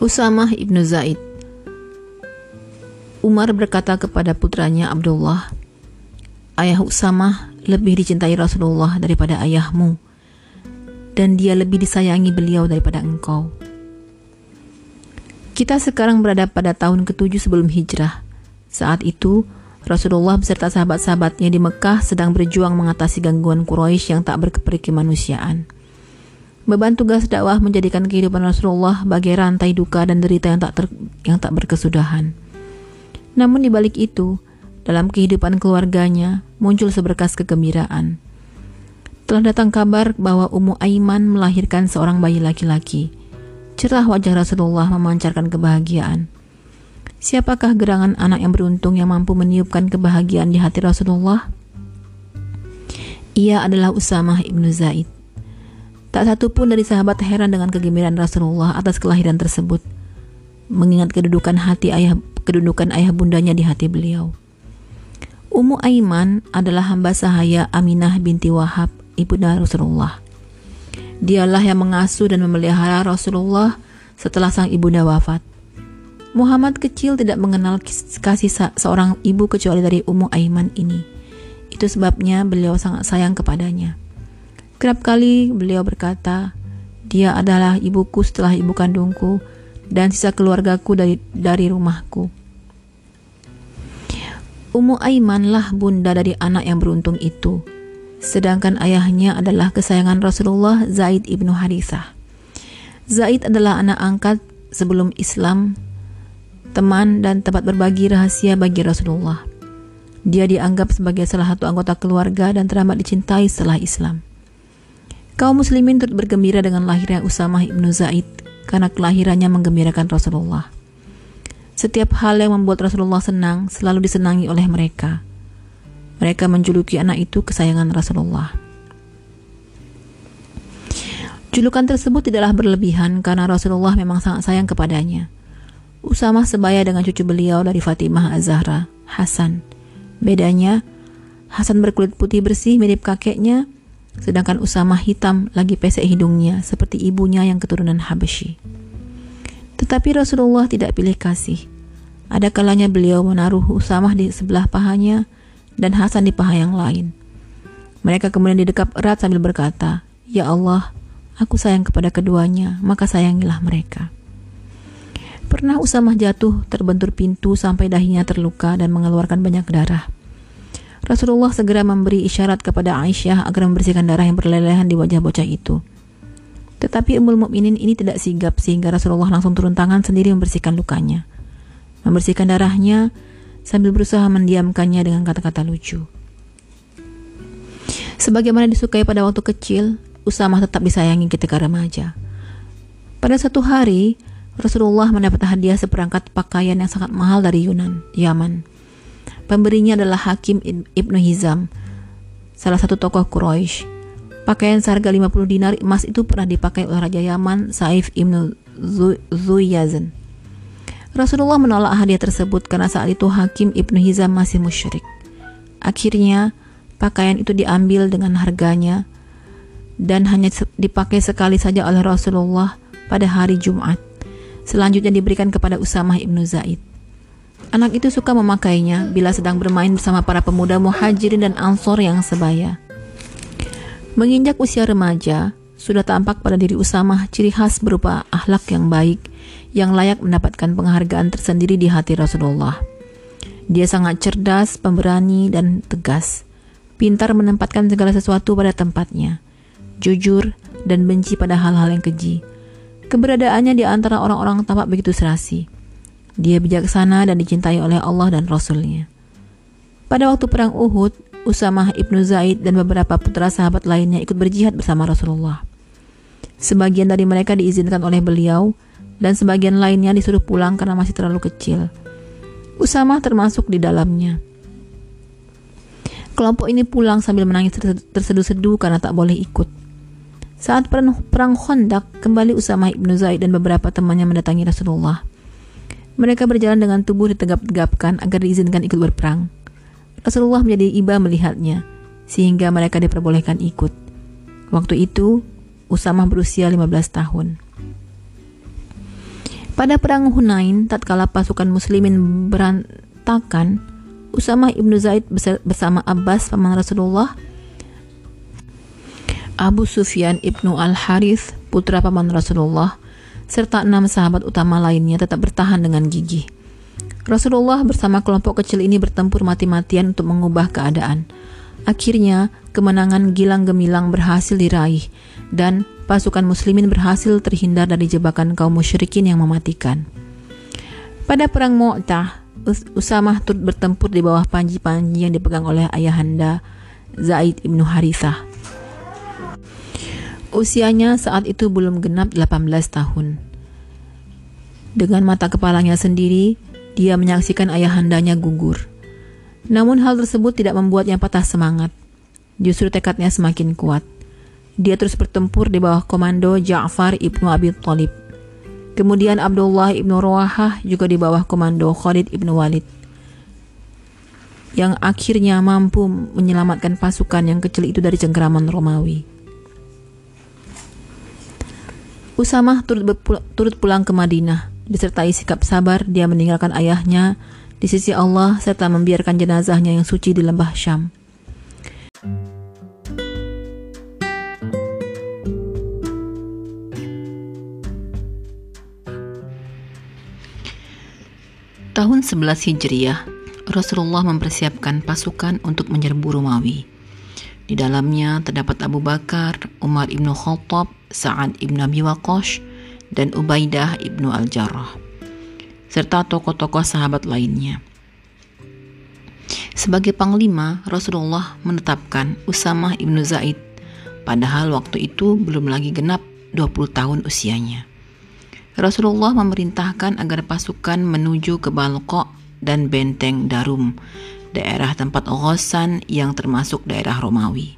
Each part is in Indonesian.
Usamah ibnu Zaid Umar berkata kepada putranya Abdullah, Ayah Usamah lebih dicintai Rasulullah daripada ayahmu, dan dia lebih disayangi beliau daripada engkau. Kita sekarang berada pada tahun ketujuh sebelum hijrah. Saat itu, Rasulullah beserta sahabat-sahabatnya di Mekah sedang berjuang mengatasi gangguan Quraisy yang tak berkeperik kemanusiaan. Beban tugas dakwah menjadikan kehidupan Rasulullah bagai rantai duka dan derita yang tak ter, yang tak berkesudahan. Namun di balik itu, dalam kehidupan keluarganya muncul seberkas kegembiraan. Telah datang kabar bahwa Ummu Aiman melahirkan seorang bayi laki-laki. Cerah wajah Rasulullah memancarkan kebahagiaan. Siapakah gerangan anak yang beruntung yang mampu meniupkan kebahagiaan di hati Rasulullah? Ia adalah Usamah ibnu Zaid. Tak satu pun dari sahabat heran dengan kegembiraan Rasulullah atas kelahiran tersebut. Mengingat kedudukan hati ayah kedudukan ayah bundanya di hati beliau. Ummu Aiman adalah hamba sahaya Aminah binti Wahab, ibunda Rasulullah. Dialah yang mengasuh dan memelihara Rasulullah setelah sang ibunda wafat. Muhammad kecil tidak mengenal kasih seorang ibu kecuali dari Ummu Aiman ini. Itu sebabnya beliau sangat sayang kepadanya. Kerap kali beliau berkata, "Dia adalah ibuku setelah ibu kandungku dan sisa keluargaku dari dari rumahku." Ummu Aiman lah bunda dari anak yang beruntung itu. Sedangkan ayahnya adalah kesayangan Rasulullah Zaid ibnu Harithah. Zaid adalah anak angkat sebelum Islam, teman dan tempat berbagi rahasia bagi Rasulullah. Dia dianggap sebagai salah satu anggota keluarga dan teramat dicintai setelah Islam. Kaum muslimin turut bergembira dengan lahirnya Usamah ibnu Zaid karena kelahirannya menggembirakan Rasulullah. Setiap hal yang membuat Rasulullah senang selalu disenangi oleh mereka. Mereka menjuluki anak itu kesayangan Rasulullah. Julukan tersebut tidaklah berlebihan karena Rasulullah memang sangat sayang kepadanya. Usamah sebaya dengan cucu beliau dari Fatimah Az-Zahra, Hasan. Bedanya, Hasan berkulit putih bersih mirip kakeknya, sedangkan Usama hitam lagi pesek hidungnya seperti ibunya yang keturunan Habasyi. Tetapi Rasulullah tidak pilih kasih. Ada kalanya beliau menaruh Usamah di sebelah pahanya dan Hasan di paha yang lain. Mereka kemudian didekap erat sambil berkata, Ya Allah, aku sayang kepada keduanya, maka sayangilah mereka. Pernah Usamah jatuh terbentur pintu sampai dahinya terluka dan mengeluarkan banyak darah. Rasulullah segera memberi isyarat kepada Aisyah agar membersihkan darah yang berlelehan di wajah bocah itu. Tetapi Ummul Mukminin ini tidak sigap sehingga Rasulullah langsung turun tangan sendiri membersihkan lukanya. Membersihkan darahnya sambil berusaha mendiamkannya dengan kata-kata lucu. Sebagaimana disukai pada waktu kecil, Usamah tetap disayangi ketika remaja. Pada satu hari, Rasulullah mendapat hadiah seperangkat pakaian yang sangat mahal dari Yunan, Yaman. Pemberinya adalah Hakim Ibnu Hizam, salah satu tokoh Quraisy. Pakaian seharga 50 dinar emas itu pernah dipakai oleh Raja Yaman Saif Ibnu Zuyazan. Rasulullah menolak hadiah tersebut karena saat itu Hakim Ibnu Hizam masih musyrik. Akhirnya, pakaian itu diambil dengan harganya dan hanya dipakai sekali saja oleh Rasulullah pada hari Jumat. Selanjutnya diberikan kepada Usamah Ibnu Zaid. Anak itu suka memakainya bila sedang bermain bersama para pemuda muhajirin dan ansor yang sebaya. Menginjak usia remaja, sudah tampak pada diri Usamah ciri khas berupa akhlak yang baik, yang layak mendapatkan penghargaan tersendiri di hati Rasulullah. Dia sangat cerdas, pemberani, dan tegas. Pintar menempatkan segala sesuatu pada tempatnya. Jujur dan benci pada hal-hal yang keji. Keberadaannya di antara orang-orang tampak begitu serasi. Dia bijaksana dan dicintai oleh Allah dan Rasulnya. Pada waktu perang Uhud, Usamah ibnu Zaid dan beberapa putra sahabat lainnya ikut berjihad bersama Rasulullah. Sebagian dari mereka diizinkan oleh beliau, dan sebagian lainnya disuruh pulang karena masih terlalu kecil. Usamah termasuk di dalamnya. Kelompok ini pulang sambil menangis terseduh-seduh karena tak boleh ikut. Saat perang, Khandaq, kembali Usamah ibnu Zaid dan beberapa temannya mendatangi Rasulullah. Mereka berjalan dengan tubuh ditegap-tegapkan agar diizinkan ikut berperang. Rasulullah menjadi iba melihatnya, sehingga mereka diperbolehkan ikut. Waktu itu, Usamah berusia 15 tahun. Pada perang Hunain, tatkala pasukan muslimin berantakan, Usama ibnu Zaid bersama Abbas paman Rasulullah, Abu Sufyan ibnu Al Harith putra paman Rasulullah, serta enam sahabat utama lainnya tetap bertahan dengan gigih. Rasulullah bersama kelompok kecil ini bertempur mati-matian untuk mengubah keadaan. Akhirnya, kemenangan gilang gemilang berhasil diraih dan pasukan muslimin berhasil terhindar dari jebakan kaum musyrikin yang mematikan. Pada perang Mu'tah, Usamah turut bertempur di bawah panji-panji yang dipegang oleh ayahanda Zaid ibnu Harithah. Usianya saat itu belum genap 18 tahun. Dengan mata kepalanya sendiri, dia menyaksikan ayahandanya gugur. Namun hal tersebut tidak membuatnya patah semangat. Justru tekadnya semakin kuat. Dia terus bertempur di bawah komando Ja'far ibnu Abi Thalib. Kemudian Abdullah ibnu Rawahah juga di bawah komando Khalid ibnu Walid yang akhirnya mampu menyelamatkan pasukan yang kecil itu dari cengkeraman Romawi. Usamah turut, turut pulang ke Madinah. Disertai sikap sabar, dia meninggalkan ayahnya di sisi Allah serta membiarkan jenazahnya yang suci di lembah Syam. Tahun 11 Hijriah, Rasulullah mempersiapkan pasukan untuk menyerbu Romawi. Di dalamnya terdapat Abu Bakar, Umar ibnu Khattab, Sa'ad ibnu Abi Waqqash, dan Ubaidah ibnu Al-Jarrah, serta tokoh-tokoh sahabat lainnya. Sebagai panglima, Rasulullah menetapkan Usamah ibnu Zaid, padahal waktu itu belum lagi genap 20 tahun usianya. Rasulullah memerintahkan agar pasukan menuju ke Balqa dan benteng Darum, daerah tempat Ghosan yang termasuk daerah Romawi.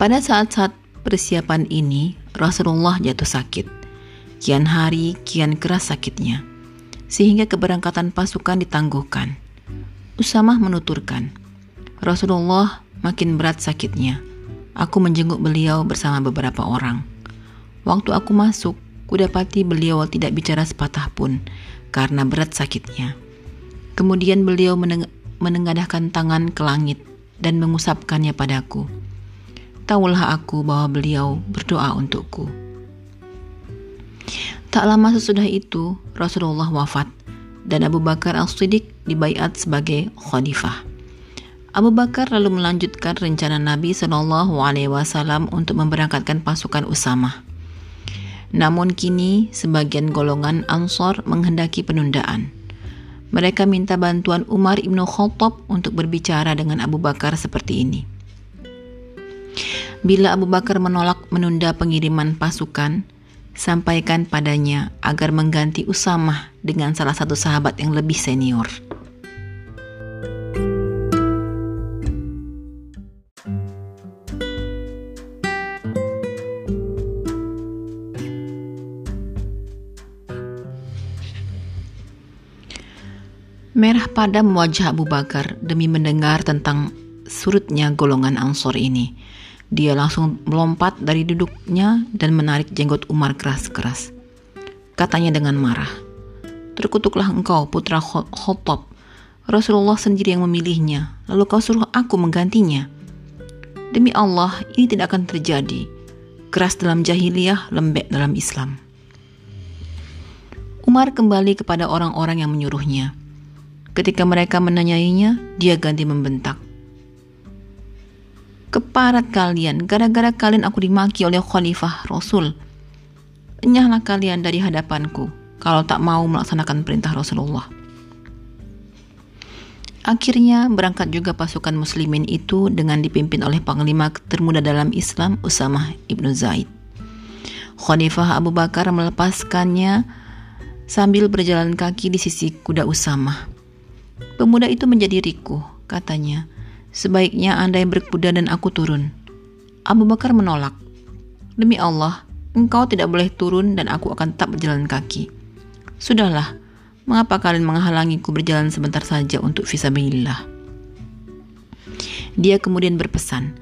Pada saat-saat persiapan ini, Rasulullah jatuh sakit. Kian hari, kian keras sakitnya, sehingga keberangkatan pasukan ditangguhkan. Usamah menuturkan, Rasulullah makin berat sakitnya. Aku menjenguk beliau bersama beberapa orang. Waktu aku masuk, kudapati beliau tidak bicara sepatah pun karena berat sakitnya. Kemudian beliau meneng menengadahkan tangan ke langit dan mengusapkannya padaku. Taulah aku bahwa beliau berdoa untukku. Tak lama sesudah itu, Rasulullah wafat dan Abu Bakar Al-Siddiq dibaiat sebagai khalifah. Abu Bakar lalu melanjutkan rencana Nabi Wasallam untuk memberangkatkan pasukan Usamah. Namun kini sebagian golongan Ansor menghendaki penundaan. Mereka minta bantuan Umar ibnu Khattab untuk berbicara dengan Abu Bakar seperti ini. Bila Abu Bakar menolak menunda pengiriman pasukan, sampaikan padanya agar mengganti Usamah dengan salah satu sahabat yang lebih senior. Merah padam wajah Abu Bakar demi mendengar tentang surutnya golongan Ansor ini. Dia langsung melompat dari duduknya dan menarik jenggot Umar keras-keras. Katanya dengan marah, Terkutuklah engkau putra Khattab. Rasulullah sendiri yang memilihnya, lalu kau suruh aku menggantinya. Demi Allah, ini tidak akan terjadi. Keras dalam jahiliyah, lembek dalam Islam. Umar kembali kepada orang-orang yang menyuruhnya. Ketika mereka menanyainya, dia ganti membentak. Keparat kalian, gara-gara kalian aku dimaki oleh khalifah Rasul. Enyahlah kalian dari hadapanku kalau tak mau melaksanakan perintah Rasulullah. Akhirnya berangkat juga pasukan muslimin itu dengan dipimpin oleh panglima termuda dalam Islam Usamah ibnu Zaid. Khalifah Abu Bakar melepaskannya sambil berjalan kaki di sisi kuda Usamah. Pemuda itu menjadi riku, katanya. Sebaiknya Anda yang berkuda dan aku turun. Abu Bakar menolak. Demi Allah, engkau tidak boleh turun dan aku akan tetap berjalan kaki. Sudahlah, mengapa kalian menghalangiku berjalan sebentar saja untuk visabilillah? Dia kemudian berpesan,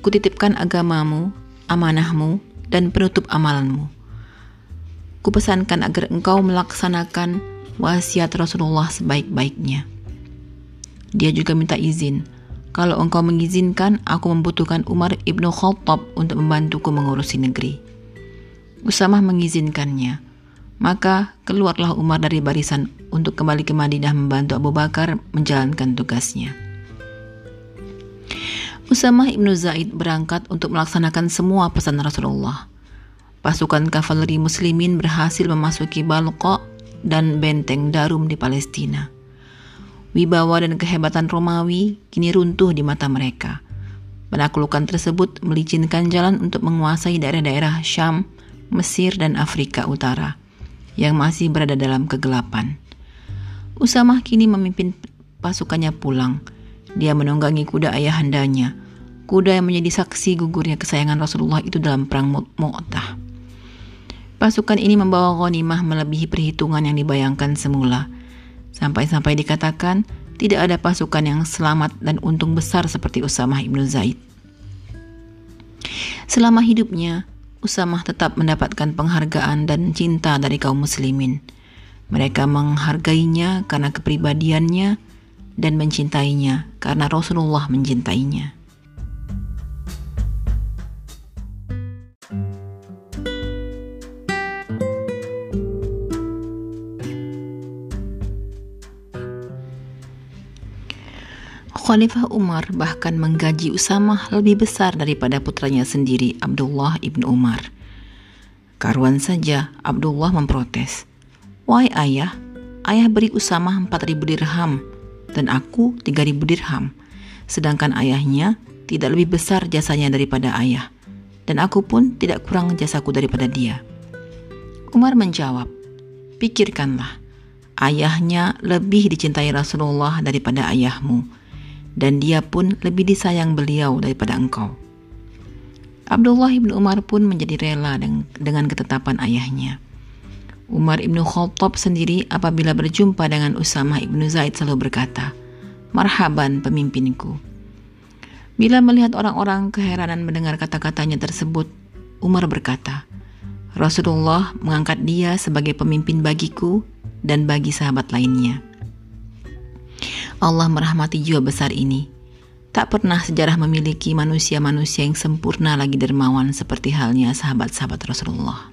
kutitipkan agamamu, amanahmu, dan penutup amalanmu. kupesankan agar engkau melaksanakan wasiat Rasulullah sebaik-baiknya. Dia juga minta izin, kalau engkau mengizinkan, aku membutuhkan Umar ibnu Khattab untuk membantuku mengurusi negeri. Usamah mengizinkannya. Maka keluarlah Umar dari barisan untuk kembali ke Madinah membantu Abu Bakar menjalankan tugasnya. Usamah ibnu Zaid berangkat untuk melaksanakan semua pesan Rasulullah. Pasukan kavaleri muslimin berhasil memasuki Balqa dan benteng Darum di Palestina. Wibawa dan kehebatan Romawi kini runtuh di mata mereka. Penaklukan tersebut melicinkan jalan untuk menguasai daerah-daerah Syam, Mesir, dan Afrika Utara yang masih berada dalam kegelapan. Usamah kini memimpin pasukannya pulang. Dia menunggangi kuda ayahandanya, kuda yang menjadi saksi gugurnya kesayangan Rasulullah itu dalam perang Mu'tah. Pasukan ini membawa ghanimah melebihi perhitungan yang dibayangkan semula. Sampai-sampai dikatakan tidak ada pasukan yang selamat dan untung besar seperti Usamah ibnu Zaid. Selama hidupnya, Usamah tetap mendapatkan penghargaan dan cinta dari kaum muslimin. Mereka menghargainya karena kepribadiannya dan mencintainya karena Rasulullah mencintainya. Khalifah Umar bahkan menggaji Usamah lebih besar daripada putranya sendiri Abdullah ibnu Umar. Karuan saja Abdullah memprotes. Wahai ayah, ayah beri Usamah 4000 dirham dan aku 3000 dirham. Sedangkan ayahnya tidak lebih besar jasanya daripada ayah dan aku pun tidak kurang jasaku daripada dia. Umar menjawab, Pikirkanlah, ayahnya lebih dicintai Rasulullah daripada ayahmu dan dia pun lebih disayang beliau daripada engkau. Abdullah ibnu Umar pun menjadi rela dengan ketetapan ayahnya. Umar ibnu Khattab sendiri apabila berjumpa dengan Usamah ibnu Zaid selalu berkata, Marhaban pemimpinku. Bila melihat orang-orang keheranan mendengar kata-katanya tersebut, Umar berkata, Rasulullah mengangkat dia sebagai pemimpin bagiku dan bagi sahabat lainnya. Allah merahmati jiwa besar ini. Tak pernah sejarah memiliki manusia-manusia yang sempurna lagi dermawan seperti halnya sahabat-sahabat Rasulullah.